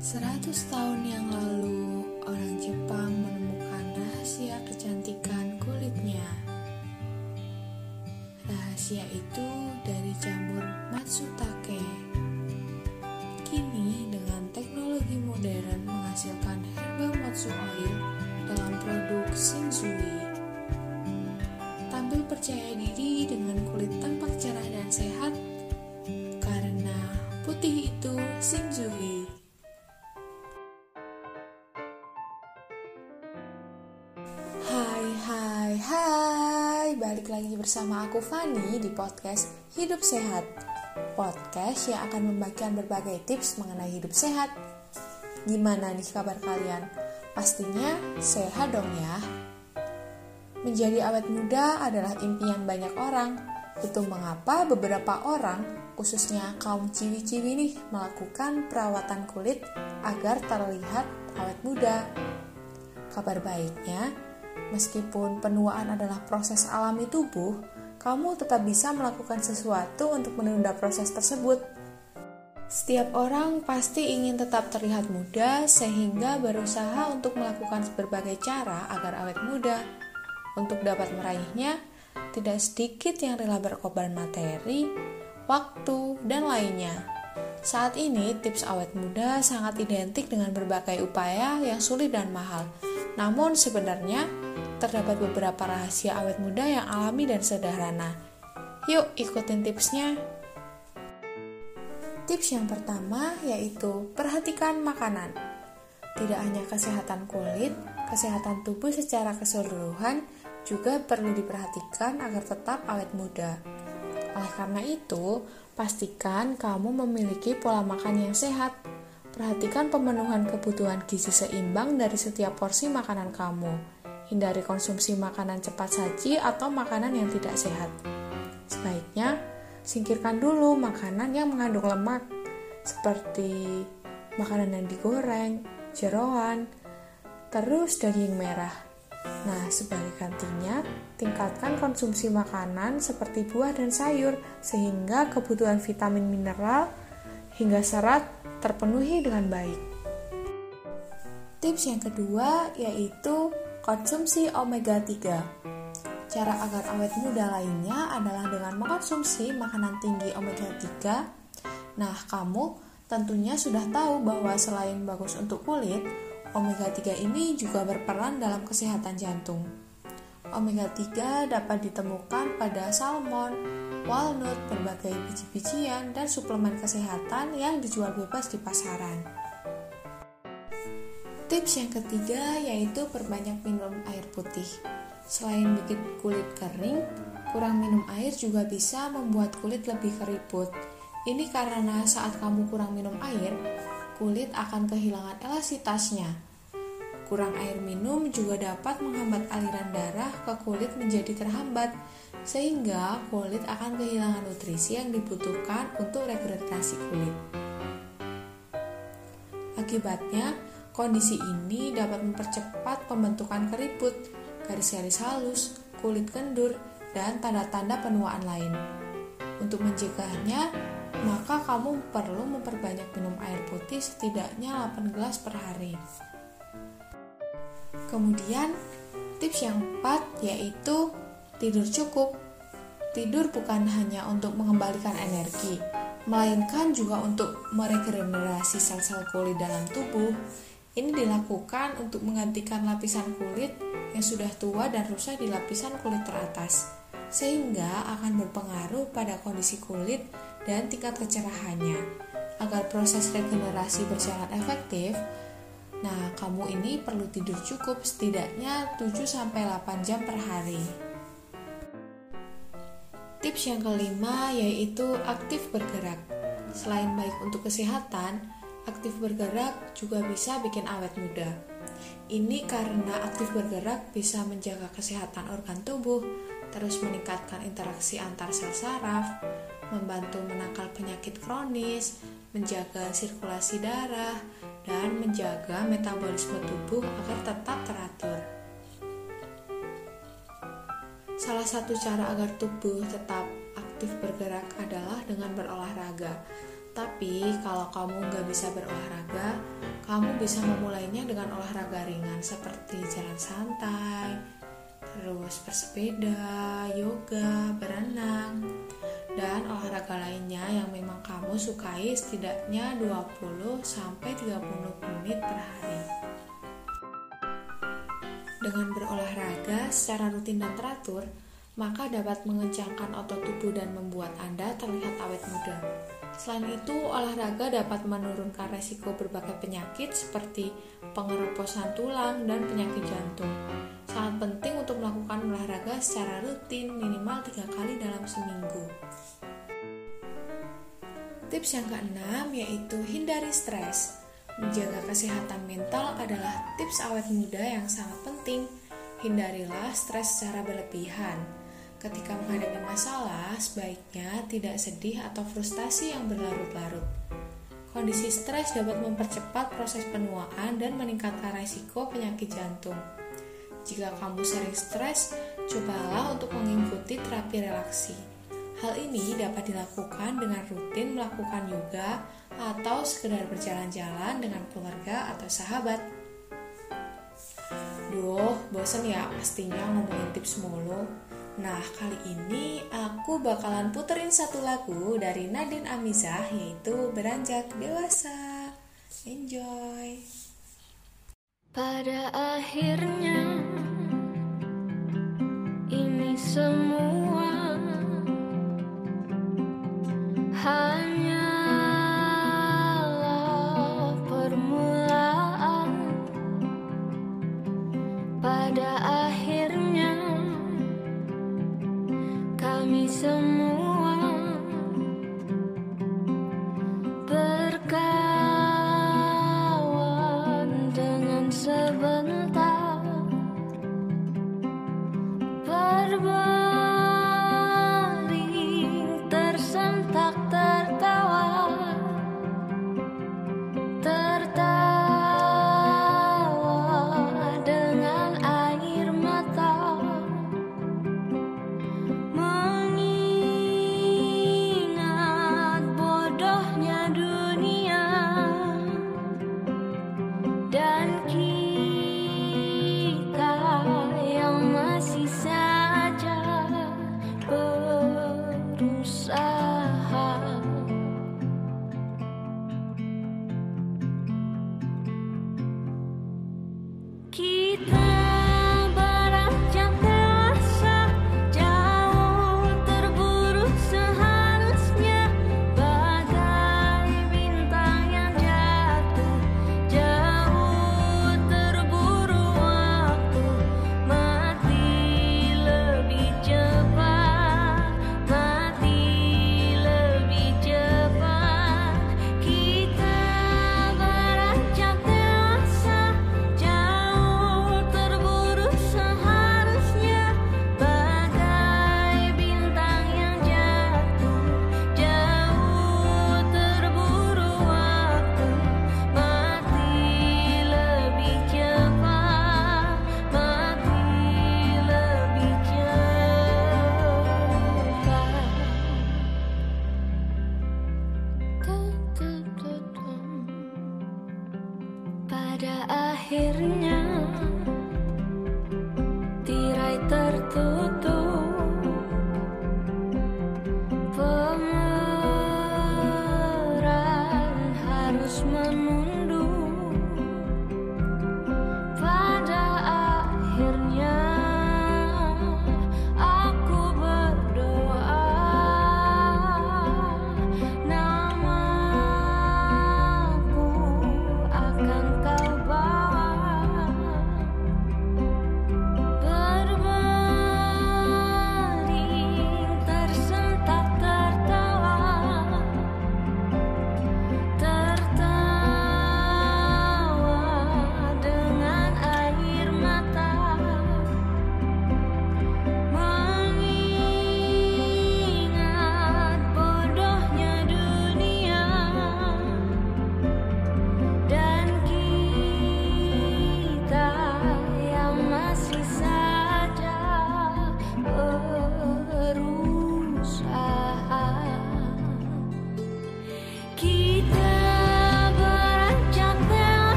Seratus tahun yang lalu, orang Jepang menemukan rahasia kecantikan kulitnya. Rahasia itu dari jamur Matsutake. Kini, dengan teknologi modern menghasilkan herbal matsu oil dalam produk Shinzui. Tampil percaya diri dengan kulit tampak cerah dan sehat Balik lagi bersama aku Fani di podcast Hidup Sehat Podcast yang akan membagikan berbagai tips mengenai hidup sehat Gimana nih kabar kalian? Pastinya sehat dong ya Menjadi awet muda adalah impian banyak orang Itu mengapa beberapa orang khususnya kaum ciwi-ciwi nih melakukan perawatan kulit agar terlihat awet muda. Kabar baiknya, meskipun penuaan adalah proses alami tubuh, kamu tetap bisa melakukan sesuatu untuk menunda proses tersebut. Setiap orang pasti ingin tetap terlihat muda, sehingga berusaha untuk melakukan berbagai cara agar awet muda. Untuk dapat meraihnya, tidak sedikit yang rela berkorban materi, waktu, dan lainnya. Saat ini, tips awet muda sangat identik dengan berbagai upaya yang sulit dan mahal. Namun sebenarnya, terdapat beberapa rahasia awet muda yang alami dan sederhana. Yuk ikutin tipsnya. Tips yang pertama yaitu perhatikan makanan. Tidak hanya kesehatan kulit, kesehatan tubuh secara keseluruhan juga perlu diperhatikan agar tetap awet muda. Oleh karena itu, pastikan kamu memiliki pola makan yang sehat. Perhatikan pemenuhan kebutuhan gizi seimbang dari setiap porsi makanan kamu. Hindari konsumsi makanan cepat saji atau makanan yang tidak sehat. Sebaiknya, singkirkan dulu makanan yang mengandung lemak, seperti makanan yang digoreng, jeroan, terus daging merah. Nah, sebagai gantinya, tingkatkan konsumsi makanan seperti buah dan sayur sehingga kebutuhan vitamin mineral hingga serat terpenuhi dengan baik. Tips yang kedua yaitu konsumsi omega 3. Cara agar awet muda lainnya adalah dengan mengkonsumsi makanan tinggi omega 3. Nah, kamu tentunya sudah tahu bahwa selain bagus untuk kulit, omega 3 ini juga berperan dalam kesehatan jantung. Omega 3 dapat ditemukan pada salmon, walnut, berbagai biji-bijian, dan suplemen kesehatan yang dijual bebas di pasaran. Tips yang ketiga yaitu perbanyak minum air putih. Selain bikin kulit kering, kurang minum air juga bisa membuat kulit lebih keriput. Ini karena saat kamu kurang minum air, kulit akan kehilangan elastisitasnya. Kurang air minum juga dapat menghambat aliran darah ke kulit menjadi terhambat, sehingga kulit akan kehilangan nutrisi yang dibutuhkan untuk regenerasi kulit. Akibatnya, kondisi ini dapat mempercepat pembentukan keriput, garis-garis halus, kulit kendur, dan tanda-tanda penuaan lain. Untuk mencegahnya, maka kamu perlu memperbanyak minum air putih setidaknya 8 gelas per hari. Kemudian, tips yang keempat yaitu tidur cukup. Tidur bukan hanya untuk mengembalikan energi, melainkan juga untuk meregenerasi sel-sel kulit dalam tubuh. Ini dilakukan untuk menggantikan lapisan kulit yang sudah tua dan rusak di lapisan kulit teratas, sehingga akan berpengaruh pada kondisi kulit dan tingkat kecerahannya. Agar proses regenerasi berjalan efektif, Nah, kamu ini perlu tidur cukup setidaknya 7-8 jam per hari. Tips yang kelima yaitu aktif bergerak. Selain baik untuk kesehatan, aktif bergerak juga bisa bikin awet muda. Ini karena aktif bergerak bisa menjaga kesehatan organ tubuh, terus meningkatkan interaksi antar sel saraf, membantu menangkal penyakit kronis, menjaga sirkulasi darah, dan menjaga metabolisme tubuh agar tetap teratur. Salah satu cara agar tubuh tetap aktif bergerak adalah dengan berolahraga. Tapi kalau kamu nggak bisa berolahraga, kamu bisa memulainya dengan olahraga ringan seperti jalan santai, terus bersepeda, yoga, berenang, dan olahraga lainnya yang memang kamu sukai setidaknya 20 sampai 30 menit per hari. Dengan berolahraga secara rutin dan teratur, maka dapat mengencangkan otot tubuh dan membuat Anda terlihat awet muda. Selain itu, olahraga dapat menurunkan resiko berbagai penyakit seperti pengeroposan tulang dan penyakit jantung. Sangat penting untuk melakukan olahraga secara rutin minimal tiga kali dalam seminggu. Tips yang keenam yaitu hindari stres. Menjaga kesehatan mental adalah tips awet muda yang sangat penting. Hindarilah stres secara berlebihan Ketika menghadapi masalah, sebaiknya tidak sedih atau frustasi yang berlarut-larut. Kondisi stres dapat mempercepat proses penuaan dan meningkatkan resiko penyakit jantung. Jika kamu sering stres, cobalah untuk mengikuti terapi relaksi. Hal ini dapat dilakukan dengan rutin melakukan yoga atau sekedar berjalan-jalan dengan keluarga atau sahabat. Duh, bosan ya pastinya ngomongin tips mulu. Nah, kali ini aku bakalan puterin satu lagu dari Nadine Amizah yaitu Beranjak Dewasa. Enjoy. Pada akhirnya ini semua hanyalah kami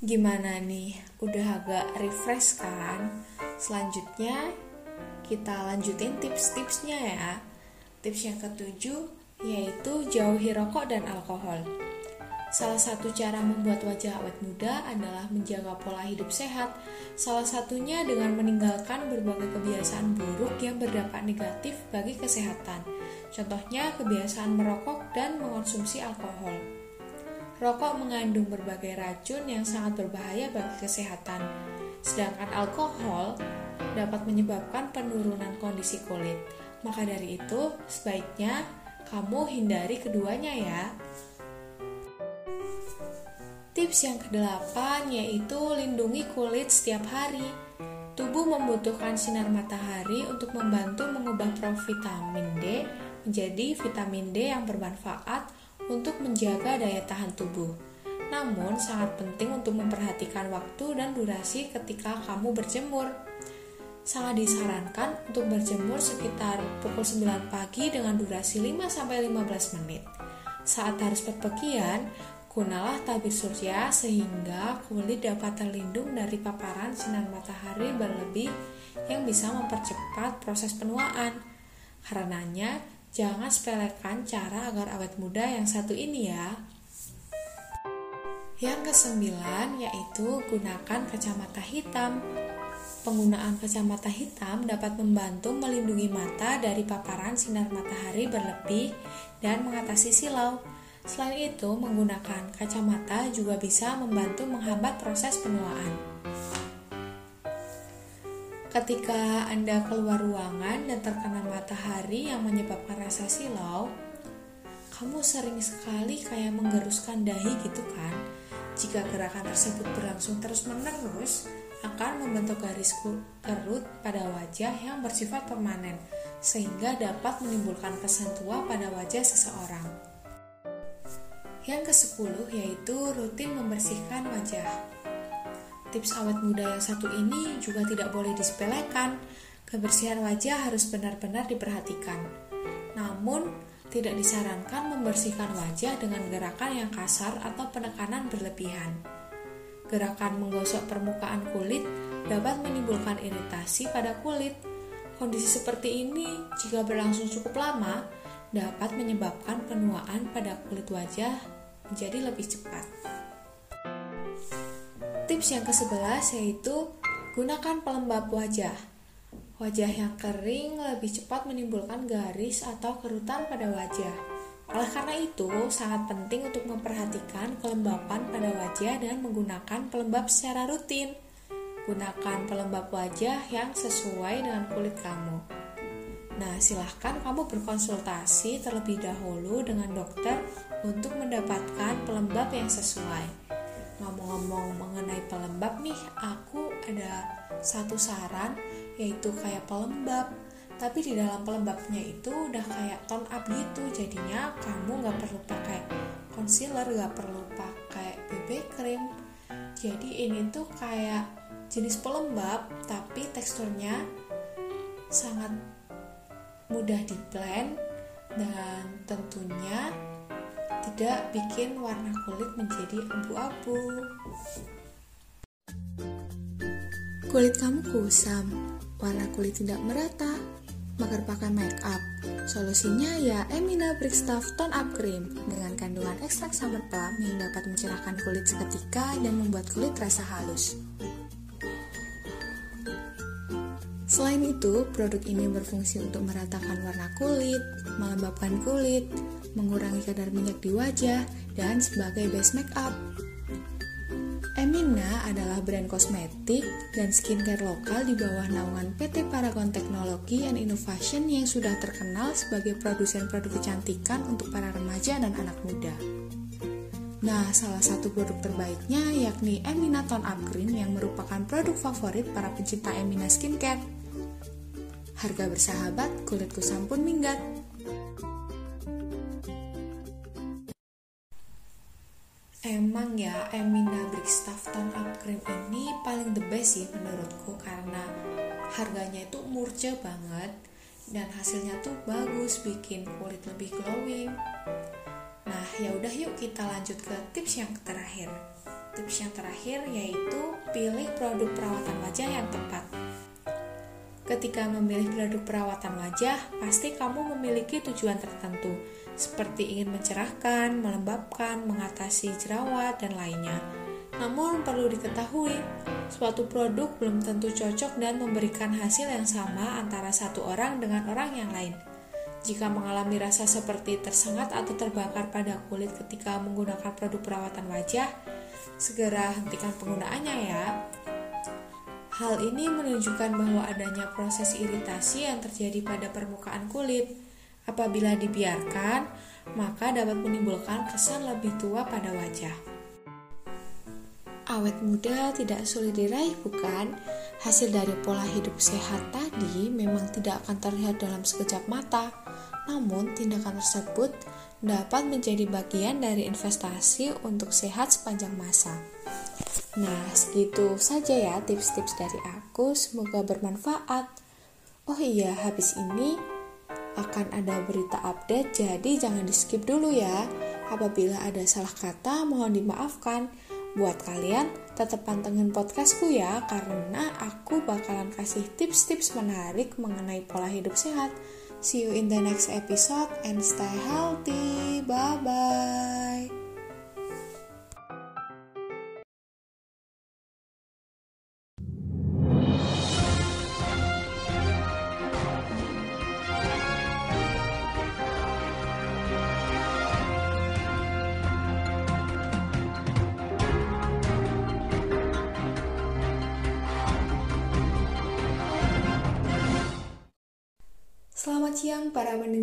Gimana nih? Udah agak refresh kan? Selanjutnya kita lanjutin tips-tipsnya ya. Tips yang ketujuh yaitu jauhi rokok dan alkohol. Salah satu cara membuat wajah awet muda adalah menjaga pola hidup sehat. Salah satunya dengan meninggalkan berbagai kebiasaan buruk yang berdampak negatif bagi kesehatan. Contohnya kebiasaan merokok dan mengonsumsi alkohol. Rokok mengandung berbagai racun yang sangat berbahaya bagi kesehatan. Sedangkan alkohol dapat menyebabkan penurunan kondisi kulit. Maka dari itu, sebaiknya kamu hindari keduanya ya. Tips yang kedelapan yaitu lindungi kulit setiap hari. Tubuh membutuhkan sinar matahari untuk membantu mengubah provitamin D menjadi vitamin D yang bermanfaat untuk menjaga daya tahan tubuh. Namun, sangat penting untuk memperhatikan waktu dan durasi ketika kamu berjemur. Sangat disarankan untuk berjemur sekitar pukul 9 pagi dengan durasi 5-15 menit. Saat harus berpergian, Gunalah tabir surya sehingga kulit dapat terlindung dari paparan sinar matahari berlebih yang bisa mempercepat proses penuaan. Karenanya, jangan sepelekan cara agar awet muda yang satu ini ya. Yang kesembilan yaitu gunakan kacamata hitam. Penggunaan kacamata hitam dapat membantu melindungi mata dari paparan sinar matahari berlebih dan mengatasi silau. Selain itu, menggunakan kacamata juga bisa membantu menghambat proses penuaan. Ketika Anda keluar ruangan dan terkena matahari yang menyebabkan rasa silau, kamu sering sekali kayak menggeruskan dahi gitu kan? Jika gerakan tersebut berlangsung terus-menerus, akan membentuk garis kerut pada wajah yang bersifat permanen, sehingga dapat menimbulkan kesan tua pada wajah seseorang. Yang ke-10 yaitu rutin membersihkan wajah. Tips awet muda yang satu ini juga tidak boleh disepelekan. Kebersihan wajah harus benar-benar diperhatikan. Namun, tidak disarankan membersihkan wajah dengan gerakan yang kasar atau penekanan berlebihan. Gerakan menggosok permukaan kulit dapat menimbulkan iritasi pada kulit. Kondisi seperti ini, jika berlangsung cukup lama, dapat menyebabkan penuaan pada kulit wajah menjadi lebih cepat. Tips yang ke-11 yaitu gunakan pelembab wajah. Wajah yang kering lebih cepat menimbulkan garis atau kerutan pada wajah. Oleh karena itu, sangat penting untuk memperhatikan kelembapan pada wajah dan menggunakan pelembab secara rutin. Gunakan pelembab wajah yang sesuai dengan kulit kamu. Nah, silahkan kamu berkonsultasi terlebih dahulu dengan dokter untuk mendapatkan pelembab yang sesuai. Ngomong-ngomong mengenai pelembab nih, aku ada satu saran yaitu kayak pelembab. Tapi di dalam pelembabnya itu udah kayak tone up gitu, jadinya kamu nggak perlu pakai concealer, nggak perlu pakai BB cream. Jadi ini tuh kayak jenis pelembab, tapi teksturnya sangat mudah di blend dan tentunya tidak bikin warna kulit menjadi abu-abu. Kulit kamu kusam, warna kulit tidak merata, mager pakai make up. Solusinya ya Emina Brick Stuff Tone Up Cream dengan kandungan ekstrak summer plum yang dapat mencerahkan kulit seketika dan membuat kulit terasa halus. Selain itu, produk ini berfungsi untuk meratakan warna kulit, melembabkan kulit, mengurangi kadar minyak di wajah, dan sebagai base makeup. Emina adalah brand kosmetik dan skincare lokal di bawah naungan PT Paragon Teknologi and Innovation yang sudah terkenal sebagai produsen produk kecantikan untuk para remaja dan anak muda. Nah, salah satu produk terbaiknya yakni Emina Tone Up Cream yang merupakan produk favorit para pencinta Emina Skincare. Harga bersahabat, kulitku sampun minggat. Ya, Emina Brick Stuff Tone Up Cream ini paling the best sih menurutku karena harganya itu murce banget dan hasilnya tuh bagus bikin kulit lebih glowing. Nah, ya udah yuk kita lanjut ke tips yang terakhir. tips yang terakhir yaitu pilih produk perawatan wajah yang tepat. Ketika memilih produk perawatan wajah, pasti kamu memiliki tujuan tertentu, seperti ingin mencerahkan, melembabkan, mengatasi jerawat, dan lainnya. Namun perlu diketahui, suatu produk belum tentu cocok dan memberikan hasil yang sama antara satu orang dengan orang yang lain. Jika mengalami rasa seperti tersengat atau terbakar pada kulit ketika menggunakan produk perawatan wajah, segera hentikan penggunaannya ya. Hal ini menunjukkan bahwa adanya proses iritasi yang terjadi pada permukaan kulit. Apabila dibiarkan, maka dapat menimbulkan kesan lebih tua pada wajah. Awet muda tidak sulit diraih, bukan? Hasil dari pola hidup sehat tadi memang tidak akan terlihat dalam sekejap mata, namun tindakan tersebut dapat menjadi bagian dari investasi untuk sehat sepanjang masa. Nah, segitu saja ya tips-tips dari aku. Semoga bermanfaat. Oh iya, habis ini akan ada berita update, jadi jangan di skip dulu ya. Apabila ada salah kata, mohon dimaafkan. Buat kalian, tetap pantengin podcastku ya, karena aku bakalan kasih tips-tips menarik mengenai pola hidup sehat. See you in the next episode and stay healthy. Bye-bye. Selamat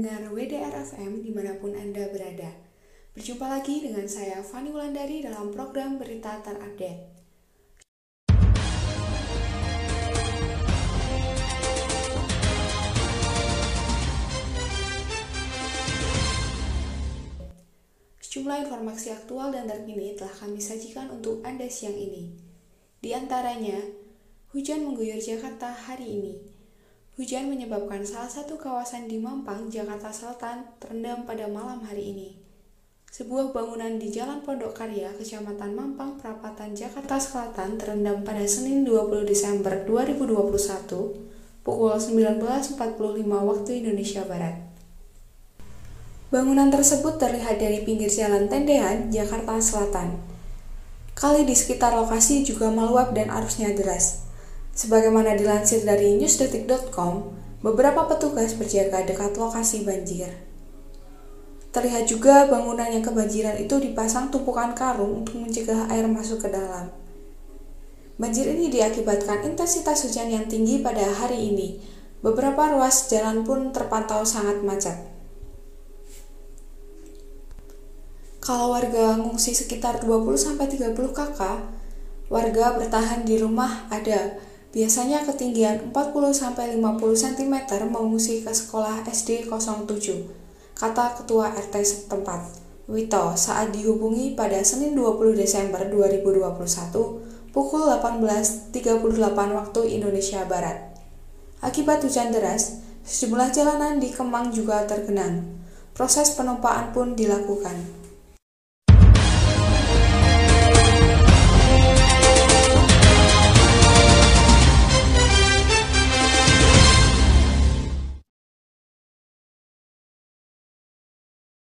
pendengar WDR FM di mana pun Anda berada. Berjumpa lagi dengan saya Fani Wulandari dalam program Berita Terupdate. Sejumlah informasi aktual dan terkini telah kami sajikan untuk Anda siang ini. Di antaranya, hujan mengguyur Jakarta hari ini. Hujan menyebabkan salah satu kawasan di Mampang, Jakarta Selatan terendam pada malam hari ini. Sebuah bangunan di Jalan Pondok Karya, Kecamatan Mampang, Perapatan, Jakarta Selatan terendam pada Senin 20 Desember 2021 pukul 19.45 waktu Indonesia Barat. Bangunan tersebut terlihat dari pinggir jalan Tendean, Jakarta Selatan. Kali di sekitar lokasi juga meluap dan arusnya deras. Sebagaimana dilansir dari newsdetik.com, beberapa petugas berjaga dekat lokasi banjir. Terlihat juga bangunan yang kebanjiran itu dipasang tumpukan karung untuk mencegah air masuk ke dalam. Banjir ini diakibatkan intensitas hujan yang tinggi pada hari ini. Beberapa ruas jalan pun terpantau sangat macet. Kalau warga ngungsi sekitar 20-30 kakak, warga bertahan di rumah ada Biasanya ketinggian 40-50 cm mengungsi ke sekolah SD 07, kata Ketua RT setempat, Wito, saat dihubungi pada Senin 20 Desember 2021 pukul 18.38 waktu Indonesia Barat. Akibat hujan deras, sejumlah jalanan di Kemang juga tergenang. Proses penumpaan pun dilakukan.